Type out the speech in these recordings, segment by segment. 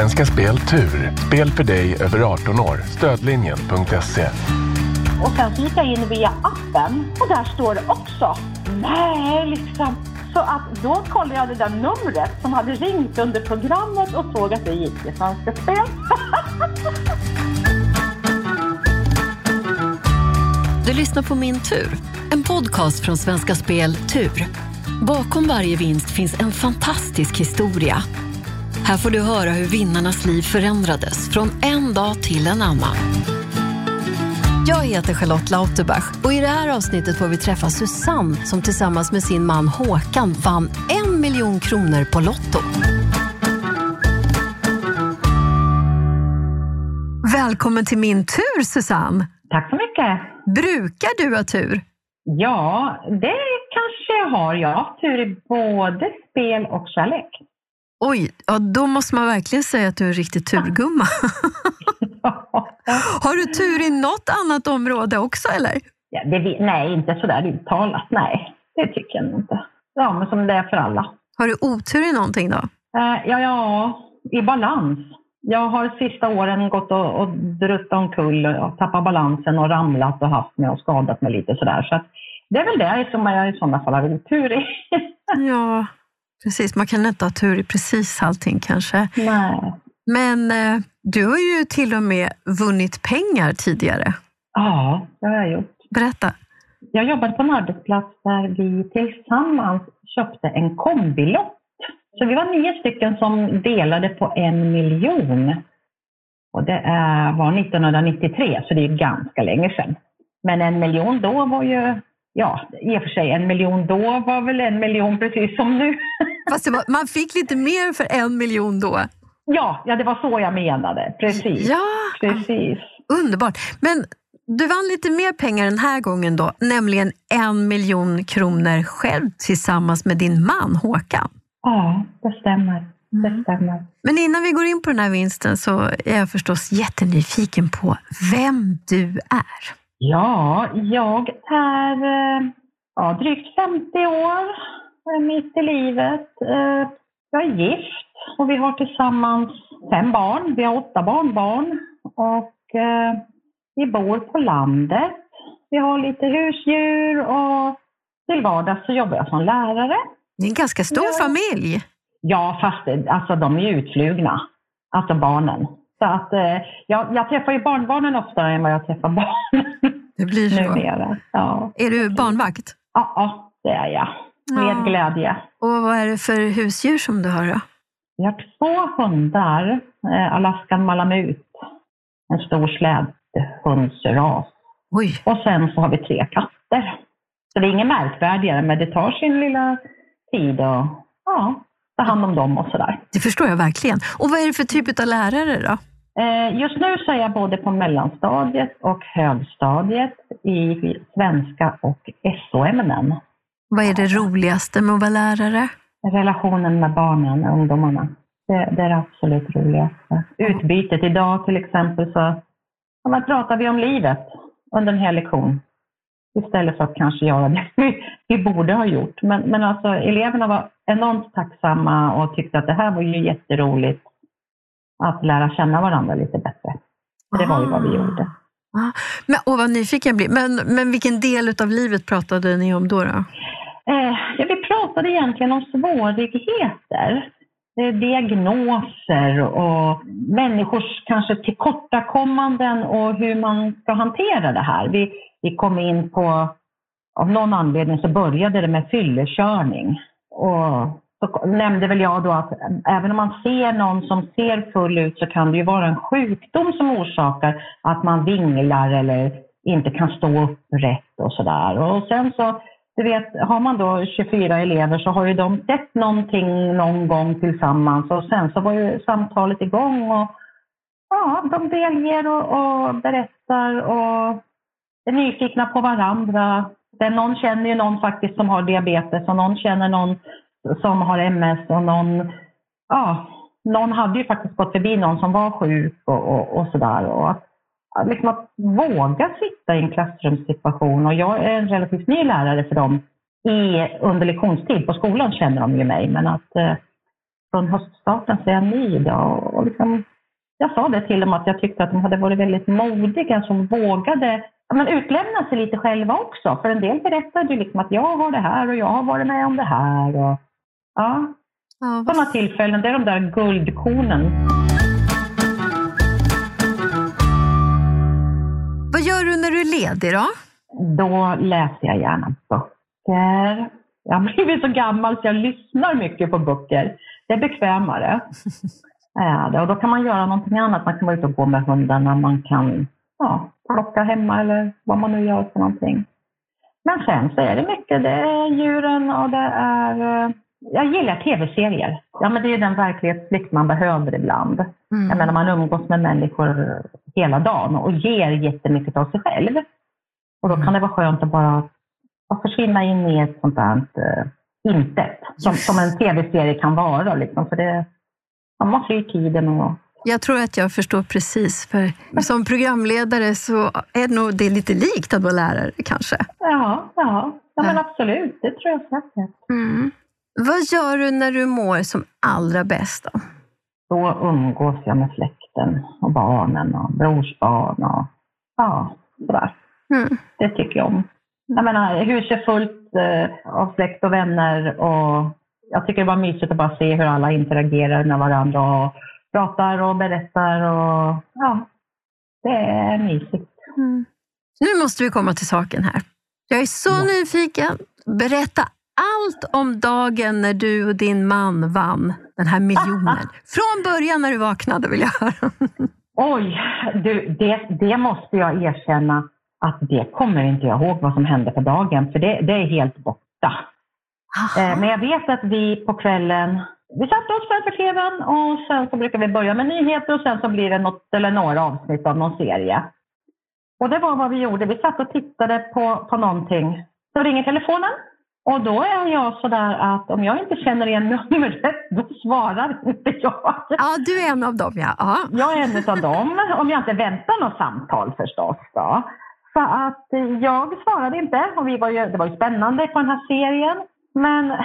Svenska Spel Tur. Spel för dig över 18 år. Stödlinjen.se. Och sen så gick jag in via appen och där står det också nej liksom. Så att då kollade jag det där numret som hade ringt under programmet och såg att det gick till Svenska Spel. Du lyssnar på Min tur, en podcast från Svenska Spel Tur. Bakom varje vinst finns en fantastisk historia. Här får du höra hur vinnarnas liv förändrades från en dag till en annan. Jag heter Charlotte Lauterbach och i det här avsnittet får vi träffa Susanne som tillsammans med sin man Håkan vann en miljon kronor på Lotto. Välkommen till min tur Susanne! Tack så mycket. Brukar du ha tur? Ja, det kanske jag har. Jag har tur i både spel och kärlek. Oj, ja, då måste man verkligen säga att du är en riktig turgumma. har du tur i något annat område också eller? Ja, det, nej, inte sådär uttalat. Nej, det tycker jag inte. Ja, men som det är för alla. Har du otur i någonting då? Uh, ja, ja, i balans. Jag har sista åren gått och, och druttat omkull och tappat balansen och ramlat och haft mig och skadat mig lite sådär. Så att det är väl det som jag i sådana fall har otur i. ja, precis. Man kan inte ha tur i precis allting kanske. Nej. Men eh, du har ju till och med vunnit pengar tidigare. Ja, det har jag gjort. Berätta. Jag jobbade på en arbetsplats där vi tillsammans köpte en kombilott. Så vi var nio stycken som delade på en miljon. Och det var 1993, så det är ganska länge sedan. Men en miljon då var ju, ja, i och för sig en miljon då var väl en miljon precis som nu. Fast var, man fick lite mer för en miljon då? Ja, ja, det var så jag menade. Precis. Ja, Precis. Underbart. Men du vann lite mer pengar den här gången då, nämligen en miljon kronor själv tillsammans med din man Håkan. Ja, det stämmer. Det Mm. stämmer. Men innan vi går in på den här vinsten så är jag förstås jättenyfiken på vem du är. Ja, jag är eh, ja, drygt 50 år, eh, mitt i livet. Eh, Jag är gift och vi har tillsammans fem barn. Vi har åtta barnbarn och vi bor på landet. Vi har lite husdjur och till vardags så jobbar jag som lärare. Det är en ganska stor Ja. familj. Ja, fast det- alltså, de är utflugna, alltså barnen. Så att, eh, jag, jag träffar ju barnbarnen oftare än vad jag träffar barnen Det blir så. numera. Ja. Är du barnvakt? Ja, det är jag. Med Ja. glädje. Och vad är det för husdjur som du har då? Vi har två hundar. Eh, Alaskan Malamut, en stor slädhundsras. Oj, Och sen så har vi tre katter. Så det är inget märkvärdigare, men det tar sin lilla tid att ja, ta hand om dem och sådär. det förstår jag verkligen. Och vad är det för typ av lärare då? Eh, Just nu så är jag både på mellanstadiet och högstadiet i svenska och SO-ämnen. Vad är det roligaste med att vara lärare? Relationen med barnen, ungdomarna. Det, det är det absolut roligaste. Utbytet. Idag till exempel så ja, pratar vi om livet under en hel lektion. Istället för att kanske göra det vi, vi borde ha gjort. Men, men alltså eleverna var enormt tacksamma och tyckte att det här var ju jätteroligt att lära känna varandra lite bättre. Det var ju vad vi gjorde. Ah, Men, och vad nyfiken jag blir. Men, men vilken del av livet pratade ni om då? då? Eh, ja, vi pratade egentligen om svårigheter, eh, diagnoser och människors kanske tillkortakommanden och hur man ska hantera det här. Vi, vi kom in på, av någon anledning så började det med fyllekörning. Och så nämnde väl jag då att även om man ser någon som ser full ut så kan det ju vara en sjukdom som orsakar att man vinglar eller inte kan stå upprätt och sådär. Och sen så du vet, har man då 24 elever så har ju de sett någonting någon gång tillsammans och sen så var ju samtalet igång och ja, de delger och, och berättar och är nyfikna på varandra. Den, någon känner ju någon faktiskt som har diabetes och någon känner någon som har MS och någon, ja, någon hade ju faktiskt gått förbi någon som var sjuk och, och, och sådär. Och att, liksom att våga sitta i en klassrumssituation och jag är en relativt ny lärare för dem i, under lektionstid. På skolan känner de ju mig men att eh, från höststarten så är jag ny idag. Och liksom, jag sa det till dem att jag tyckte att de hade varit väldigt modiga som vågade men utlämna sig lite själva också. För en del berättade ju liksom att jag har det här och jag har varit med om det här. Och, ja, ja sådana tillfällen, det är de där guldkornen. Vad gör du när du är ledig då? Då läser jag gärna böcker. Jag har blivit så gammal så jag lyssnar mycket på böcker. Det är bekvämare. Och då kan man göra någonting annat. Man kan vara ute och gå med hundarna, man kan ja, plocka hemma eller vad man nu gör för någonting. Men sen så är det mycket, det är djuren och det är... Eh, jag gillar tv-serier. Ja, men det är den verklighetsflykt man behöver ibland. Mm. Jag menar, man umgås med människor hela dagen och ger jättemycket av sig själv. Och då kan det vara skönt att bara att försvinna in i ett sånt där uh, intet, som, som en tv-serie kan vara. Liksom, för det, man flyr tiden och jag tror att jag förstår precis. För som programledare så är det nog det lite likt att vara lärare kanske. Ja, ja. ja men absolut. Det tror jag säkert. Mm. Vad gör du när du mår som allra bäst? Då, då umgås jag med släkten och barnen och brorsbarn och ja, sådär. Mm. Det tycker jag om. Jag menar, huset är fullt eh, av släkt och vänner och jag tycker det var mysigt att bara se hur alla interagerar med varandra och pratar och berättar och ja, det är mysigt. Mm. Nu måste vi komma till saken här. Jag är så ja. nyfiken. Berätta allt om dagen när du och din man vann den här miljonen. Från början när du vaknade vill jag höra. Oj, du, det, det måste jag erkänna att det kommer inte jag ihåg vad som hände på dagen, för det, det är helt borta. Aha. Eh, men jag vet att vi på kvällen vi satte oss framför tvn och sen så brukar vi börja med nyheter och sen så blir det något eller några avsnitt av någon serie. Och det var vad vi gjorde. Vi satt och tittade på, på någonting. Så ringer telefonen och då är jag sådär att om jag inte känner igen numret, då svarar inte jag. Ja, du är en av dem ja. Aha. Jag är en av dem, om jag inte väntar något samtal förstås. Då. Så att jag svarade inte och vi var ju, det var ju spännande på den här serien. Men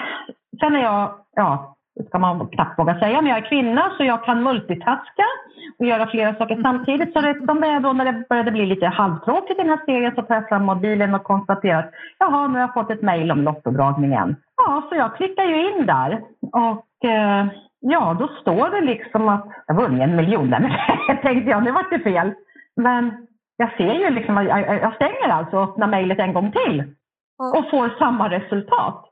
sen är jag, ja, det ska man knappt våga säga, men jag är kvinna så jag kan multitaska och göra flera saker samtidigt. Så det som det då när det började bli lite halvtråkigt i den här serien så tar jag fram mobilen och konstaterar att jaha, nu har jag fått ett mejl om lottodragningen. Ja, så jag klickar ju in där och eh, ja, då står det liksom att jag vunnit en miljon. Jag tänkte jag, nu vart det fel. Men jag ser ju liksom, jag, jag stänger alltså och öppnar mejlet en gång till och får samma resultat.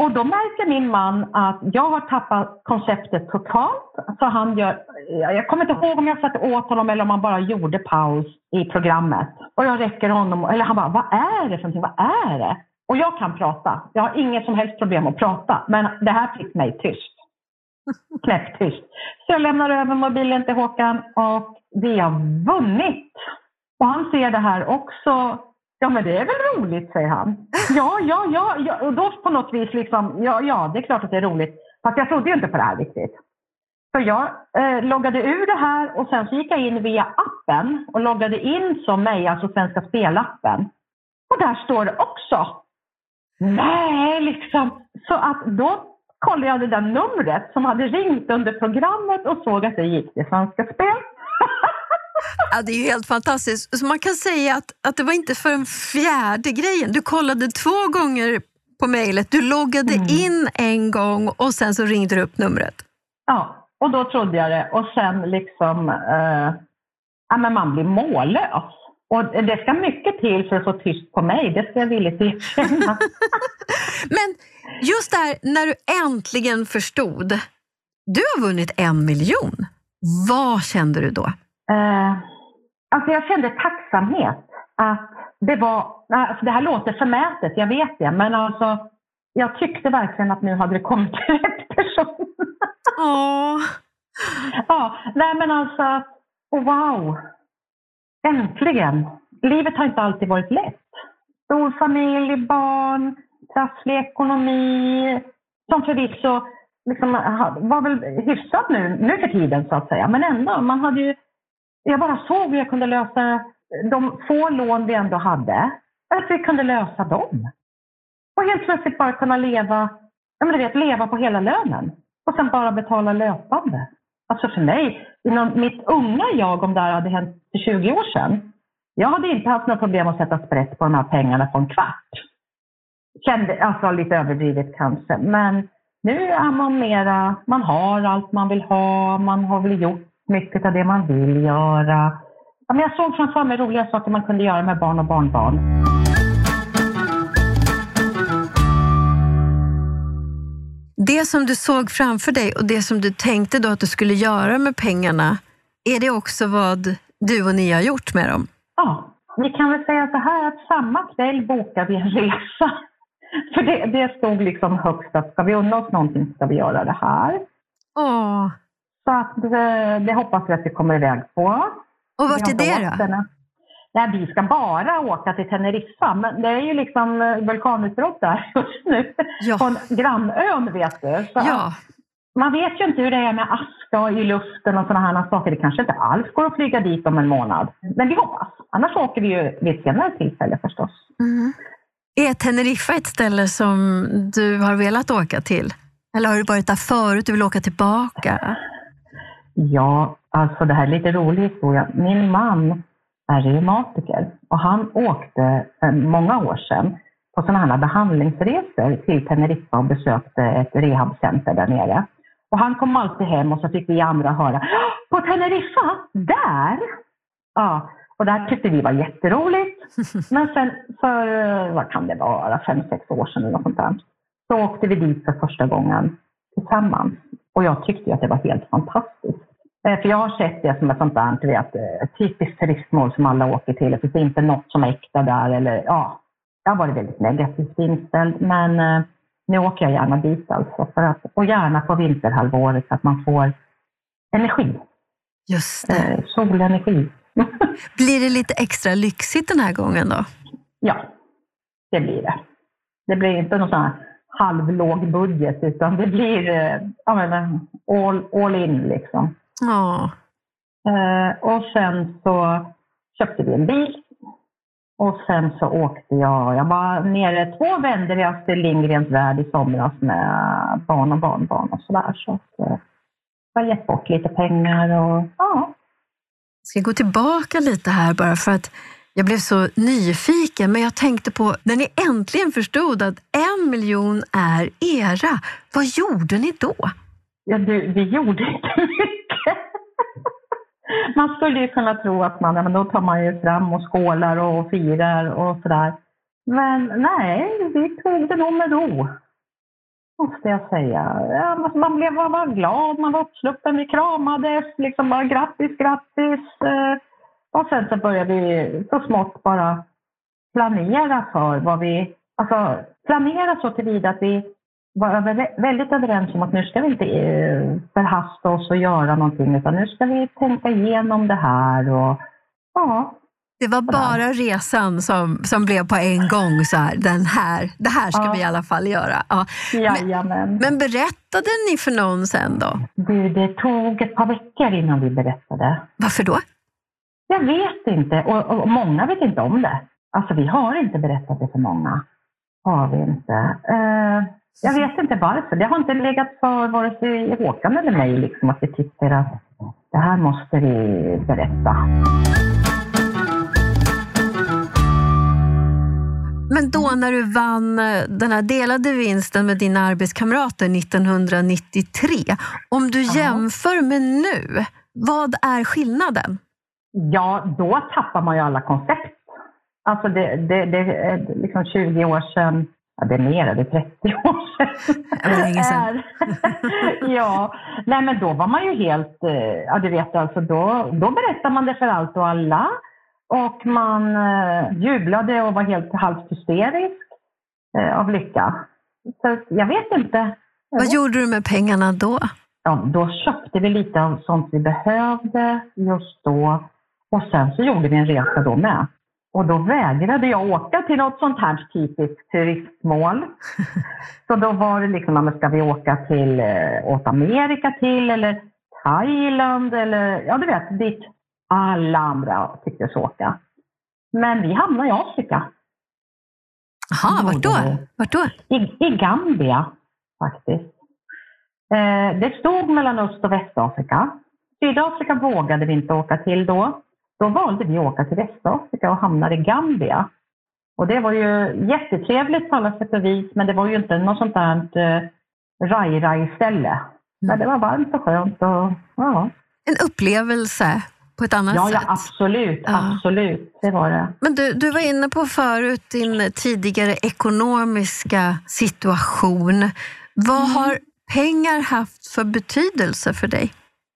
Och då märker min man att jag har tappat konceptet totalt. Så han gör, jag kommer inte ihåg om jag satte åt honom eller om han bara gjorde paus i programmet. Och jag räcker honom, eller han bara, vad är det för någonting, vad är det? Och jag kan prata, jag har inget som helst problem att prata, men det här fick mig tyst. Knäpptyst. Så jag lämnar över mobilen till Håkan och vi har vunnit. Och han ser det här också Ja, men det är väl roligt, säger han. Ja, ja, ja. ja. Och då på något vis liksom, ja, ja, det är klart att det är roligt. Fast jag trodde ju inte på det här riktigt. Så jag eh, loggade ur det här och sen så gick jag in via appen och loggade in som mig, alltså Svenska Spelappen. Och där står det också. Nej, liksom. Så att då kollade jag det där numret som hade ringt under programmet och såg att det gick till Svenska Spel. Ja, det är ju helt fantastiskt. Så man kan säga att, att det var inte för den fjärde grejen. Du kollade två gånger på mejlet, du loggade mm. in en gång och sen så ringde du upp numret. Ja, och då trodde jag det. Och sen liksom, eh, ja men man blir mållös. Och det ska mycket till för att få tyst på mig, det ska jag villigt erkänna. men just där när du äntligen förstod, du har vunnit en miljon. Vad kände du då? Eh, alltså jag kände tacksamhet att det var, alltså det här låter förmätet, jag vet det, men alltså jag tyckte verkligen att nu hade det kommit rätt person. Åh. ja, nej men alltså, oh wow! Äntligen! Livet har inte alltid varit lätt. Stor familj, barn, trasslig ekonomi, som förvisso liksom, var väl hyfsat nu, nu för tiden så att säga, men ändå, man hade ju jag bara såg hur jag kunde lösa eh, de få lån vi ändå hade. Att vi kunde lösa dem. Och helt plötsligt bara kunna leva, ja men du vet, leva på hela lönen. och sen bara betala löpande. Alltså för mig, inom mitt unga jag, om det här hade hänt för 20 år sedan, jag hade inte haft några problem att sätta sprätt på de här pengarna på en kvart. Kände, alltså lite överdrivet kanske, men nu är man mera, man har allt man vill ha, man har väl gjort mycket av det man vill göra. Ja, men jag såg framför mig roliga saker man kunde göra med barn och barnbarn. Det som du såg framför dig och det som du tänkte då att du skulle göra med pengarna, är det också vad du och ni har gjort med dem? Ja, vi kan väl säga så här att samma kväll bokade vi en resa. För det, det stod liksom högst att ska vi unna oss någonting ska vi göra det här. Åh. Så att det, det hoppas vi att vi kommer iväg på. Och vart är det då? Nej, vi ska bara åka till Teneriffa, men det är ju liksom eh, vulkanutbrott där just nu. Ja. På grannön vet du. Så ja. Man vet ju inte hur det är med aska i luften och sådana här saker. Det kanske inte alls går att flyga dit om en månad. Men vi hoppas. Annars åker vi ju vid ett senare tillfälle förstås. Mm. Är Teneriffa ett ställe som du har velat åka till? Eller har du varit där förut och vill åka tillbaka? Ja, alltså det här är lite rolig historia. Min man är reumatiker och han åkte för många år sedan på sådana här behandlingsresor till Teneriffa och besökte ett rehabcenter där nere. Och han kom alltid hem och så fick vi andra höra, på Teneriffa, där! Ja, och det här tyckte vi var jätteroligt. Men sen för, vad kan det vara, fem, sex år sedan eller något sånt där, så åkte vi dit för första gången tillsammans. Och jag tyckte att det var helt fantastiskt. Eh, för jag har sett det som ett sånt där, vet, eh, typiskt turistmål som alla åker till. Det finns inte något som är äkta där eller ja, jag har varit väldigt negativt inställd. Men eh, nu åker jag gärna dit alltså. För att, och gärna på vinterhalvåret så att man får energi. Just det. solenergi. blir det lite extra lyxigt den här gången då? Ja, det blir det. Det blir inte någon sån här halvlåg budget utan det blir ja, men, all, all in liksom. Ja. Eh, och sen så köpte vi en bil. Och sen så åkte jag, jag var nere två vändor i Astrid Lindgrens värld i somras med barn och barnbarn och sådär. Så att, eh, jag har gett bort lite pengar och ja. Jag ska gå tillbaka lite här bara för att jag blev så nyfiken, men jag tänkte på när ni äntligen förstod att en miljon är era. Vad gjorde ni då? Ja, du, vi gjorde inte mycket. Man skulle ju kunna tro att man, ja, men då tar man ju fram och skålar och firar och sådär. Men nej, vi tog det nog med ro. Måste jag säga. Ja, man blev man var glad, man var uppsluppen, vi kramades, liksom bara grattis, grattis. Eh, och sen så började vi så smått bara planera för vad vi, alltså planera så tillvida att vi var över, väldigt överens om att nu ska vi inte eh, förhasta oss och göra någonting utan nu ska vi tänka igenom det här och ja. Det var bara resan som, som blev på en gång så här, den här, det här ska ja. vi i alla fall göra. Ja. Men, men berättade ni för någon sen då? Det, det tog ett par veckor innan vi berättade. Varför då? Jag vet inte och, och många vet inte om det. Alltså vi har inte berättat det för många. Har vi inte. Uh, jag vet inte varför. Det har inte legat för vare sig Håkan eller mig liksom, att vi tycker att det här måste vi berätta. Men då när du vann eh, den här delade vinsten med dina arbetskamrater 1993, om du jämför med nu, vad är skillnaden? Ja, då tappar man ju alla koncept. Alltså det, det, det är liksom 20 år sedan ja, det är mer, det är 30 år sedan. Det var länge sedan. ja, nej men då var man ju helt, eh, ja du vet alltså då, då berättade man det för allt och alla. Och man eh, jublade och var helt halvt hysterisk eh, av lycka. Så jag vet inte. Vad gjorde du med pengarna då? Ja, då köpte vi lite av sånt vi behövde just då. Och sen så gjorde vi en resa då med. Och då vägrade jag åka till något sånt här typiskt turistmål. Så då var det liksom, ska vi åka till, eh, åt Amerika till eller Thailand eller, ja du vet, dit alla andra tycktes åka. Men vi hamnade i Afrika. Jaha, vart då? Vart då? I, I Gambia faktiskt. Eh, det stod mellan Öst och Västafrika. Sydafrika vågade vi inte åka till då. Då valde vi att åka till Västafrika och hamnade i Gambia. Och det var ju jättetrevligt på alla sätt och vis, men det var ju inte något sånt där eh, raj-raj-ställe. Men det var varmt och skönt och ja. En upplevelse på ett annat ja, sätt. Ja, absolut. Ja. Absolut, det var det. Men du, du var inne på förut din tidigare ekonomiska situation. Vad mm. har pengar haft för betydelse för dig?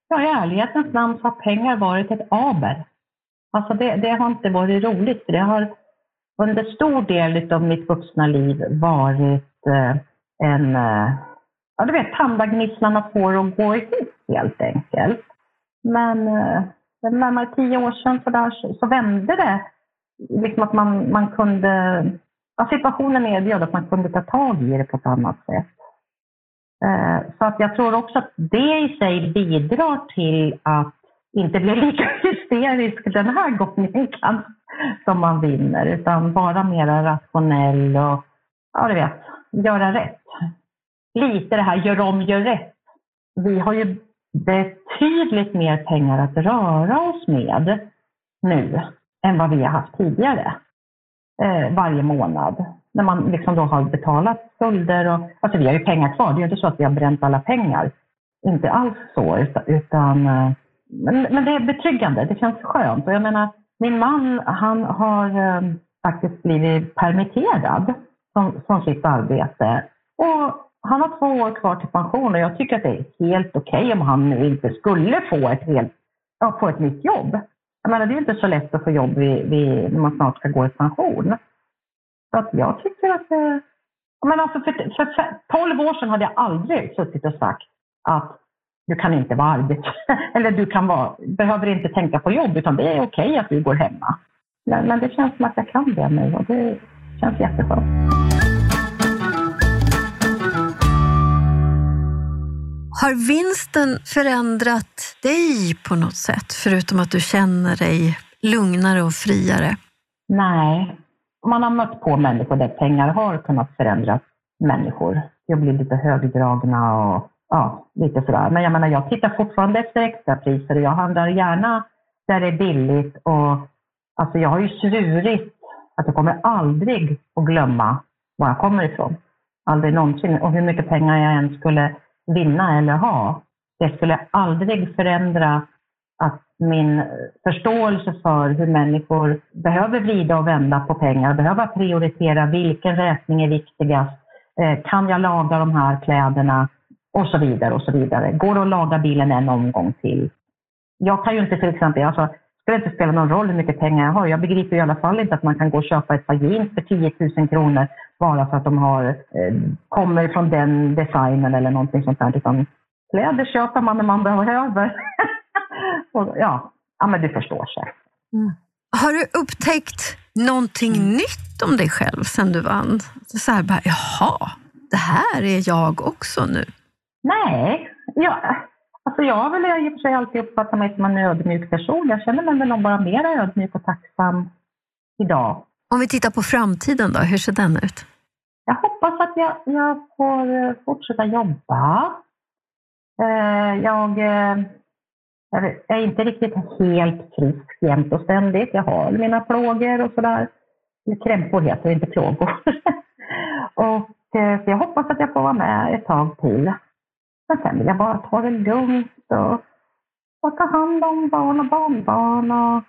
Ja, i ärlighetens namn så har pengar varit ett aber. Alltså det, det har inte varit roligt. Det har under stor del av mitt vuxna liv varit eh, en, eh, ja du vet, tandagnisslan får att gå ihop helt enkelt. Men eh, för närmare tio år sedan så, där, så vände det. Liksom att man, man kunde, ja, situationen erbjöd att man kunde ta tag i det på ett annat sätt. Så att jag tror också att det i sig bidrar till att inte blir lika hysterisk den här gången som man vinner, utan vara mer rationell och, ja du vet, göra rätt. Lite det här gör om, gör rätt. Vi har ju betydligt mer pengar att röra oss med nu än vad vi har haft tidigare eh, varje månad. När man liksom då har betalat skulder och, alltså vi har ju pengar kvar, det är ju inte så att vi har bränt alla pengar. Inte alls så, utan, utan eh, men, men, det är betryggande, det känns skönt. Och jag menar, min man han har eh, faktiskt blivit permitterad från, från sitt arbete. Och han har två år kvar till pension och jag tycker att det är helt okej okay om han nu inte skulle få ett, helt, ja, få ett nytt jobb. Jag menar, det är inte så lätt att få jobb vid, vid, när man snart ska gå i pension. Så att jag tycker att eh, det... Men alltså för, för 12 år sedan hade jag aldrig suttit och sagt att du kan inte vara arbetslös, eller du kan vara, behöver inte tänka på jobb, utan det är okej okay att du går hemma. Men, men det känns som att jag kan det nu och det känns jätteskönt. Har vinsten förändrat dig på något sätt, förutom att du känner dig lugnare och friare? Nej. Man har mött på människor där pengar har kunnat förändra människor. Jag blir lite högdragna och ja, lite sådär. Men jag menar, jag tittar fortfarande efter extrapriser och jag handlar gärna där det är billigt. Och, alltså jag har ju svurit att jag kommer aldrig att glömma var jag kommer ifrån. Aldrig någonsin. Och hur mycket pengar jag än skulle vinna eller ha. Det skulle aldrig förändra att min förståelse för hur människor behöver vrida och vända på pengar, behöver prioritera vilken räkning är viktigast, eh, kan jag laga de här kläderna och så vidare och så vidare. Går det att laga bilen en omgång till? Jag kan ju inte till exempel, alltså, det inte spela någon roll hur mycket pengar jag har. Jag begriper i alla fall inte att man kan gå och köpa ett par jeans för 10 000 kronor bara för att de har, eh, kommer från den designen eller någonting sånt där. Utan kläder köper man när man behöver. och, ja. ja, men du förstår sig. Mm. Har du upptäckt någonting mm. nytt om dig själv sen du vann? Så här bara, jaha, det här är jag också nu. Nej, ja, alltså jag har väl i och för sig alltid uppfattat mig som en ödmjuk person. Jag känner mig väl bara mer ödmjuk och tacksam idag. Om vi tittar på framtiden då, hur ser den ut? Jag hoppas att jag, jag får eh, fortsätta jobba. Eh, jag eh, är inte riktigt helt frisk jämt och ständigt. Jag har mina plågor och sådär. Krämpor heter det, inte plågor. och, så jag hoppas att jag får vara med ett tag till. Men sen vill jag bara ta det lugnt och, och ta hand om barn och barnbarn och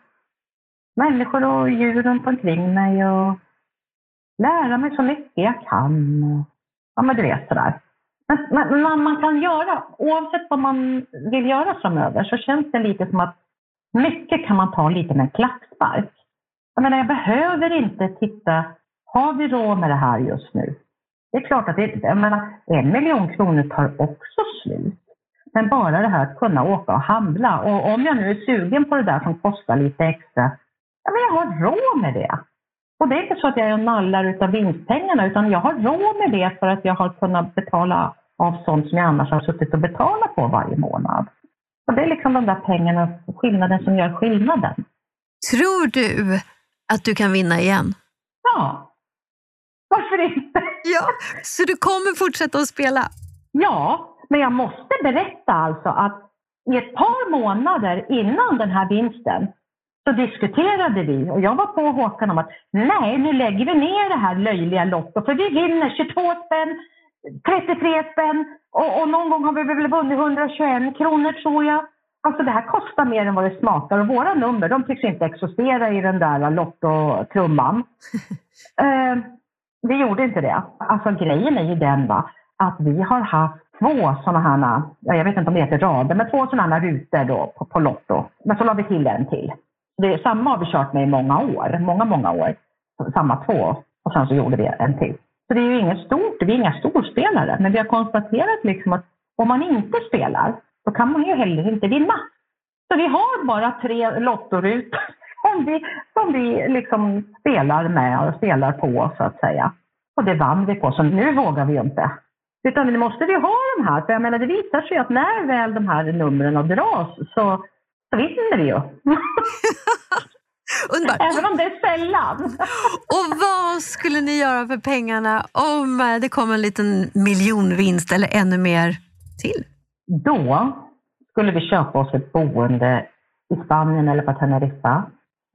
människor och djur runt omkring mig och lära mig så mycket jag kan. Ja, men du vet sådär. Men, men, men man kan göra, oavsett vad man vill göra framöver, så känns det lite som att mycket kan man ta lite med en klackspark. Jag menar, jag behöver inte titta, har vi råd med det här just nu? Det är klart att det, jag menar, en miljon kronor tar också slut. Men bara det här att kunna åka och handla. Och om jag nu är sugen på det där som kostar lite extra, ja men jag har råd med det. Och det är inte så att jag är nallar utav vinstpengarna, utan jag har råd med det för att jag har kunnat betala av sånt som jag annars har suttit och betalat på varje månad. Och det är liksom de där pengarna, skillnaden som gör skillnaden. Tror du att du kan vinna igen? Ja. Varför inte? Ja, så du kommer fortsätta att spela? Ja, Men jag måste berätta alltså att i ett par månader innan den här vinsten så diskuterade vi och jag var på Håkan om att nej, nu lägger vi ner det här löjliga Lotto för vi vinner 22 spänn, 33 spänn och, och någon gång har vi väl vunnit 121 kronor tror jag. Alltså det här kostar mer än vad det smakar och våra nummer de tycks inte existera i den där Lotto-trumman. eh, vi gjorde inte det. Alltså grejen är ju den va, att vi har haft två sådana här, jag vet inte om det heter rader, men två sådana här rutor då på, på Lotto. Men så la vi till en till. Det är, samma har vi kört med i många år, många, många år. Samma två. Och sen så gjorde vi en till. Så det är ju inget stort, vi är inga storspelare, men vi har konstaterat liksom att om man inte spelar, då kan man ju heller inte vinna. Så vi har bara tre lottorutor som vi, som vi liksom spelar med och spelar på så att säga. Och det vann vi på, så nu vågar vi ju inte. Utan nu måste vi ha de här, för jag menar det visar sig att när väl de här numren dras så, så vinner vi ju. Underbart. Även om det är sällan. Och vad skulle ni göra för pengarna om eh, det kom en liten miljonvinst eller ännu mer till? Då skulle vi köpa oss ett boende i Spanien eller på Teneriffa.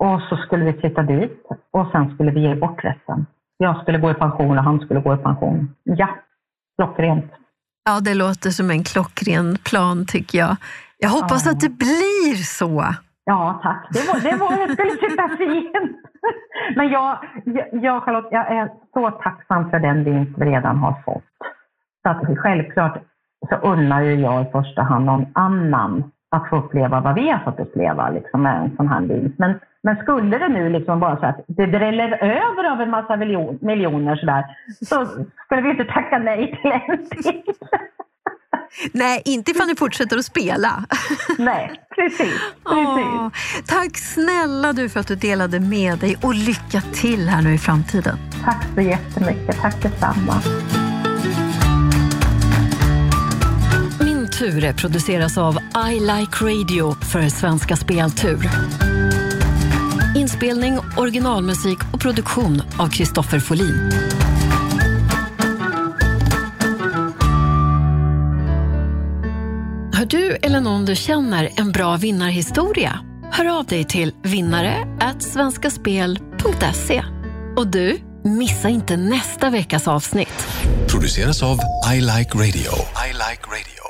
Och så skulle vi flytta dit och sen skulle vi ge bort resten. Jag skulle gå i pension och han skulle gå i pension. Ja, klockrent. Ja, det låter som en klockren plan tycker jag. Jag hoppas Ja. att det blir så. Ja, tack. Det, var, det, var, det skulle sitta fint. Men jag, jag, jag, Charlotte, jag är så tacksam för den vinst vi redan har fått. Så att självklart så unnar ju jag i första hand någon annan att få uppleva vad vi har fått uppleva liksom, med en sån här vinst. Men, men skulle det nu liksom bara så att det dräller över av en massa miljon, miljoner sådär, så skulle vi inte tacka nej till en till. Nej, inte ifall ni fortsätter att spela. Nej, precis. Åh, precis. tack snälla du för att du delade med dig och lycka till här nu i framtiden. Tack så jättemycket. Tack detsamma. Tur produceras av I Like Radio för Svenska Speltur. Inspelning, originalmusik och produktion av Kristoffer Folin. Har du eller någon du känner en bra vinnarhistoria? Hör av dig till vinnare svenskaspel.se. Och du, missa inte nästa veckas avsnitt. produceras av I Like Radio. I like radio.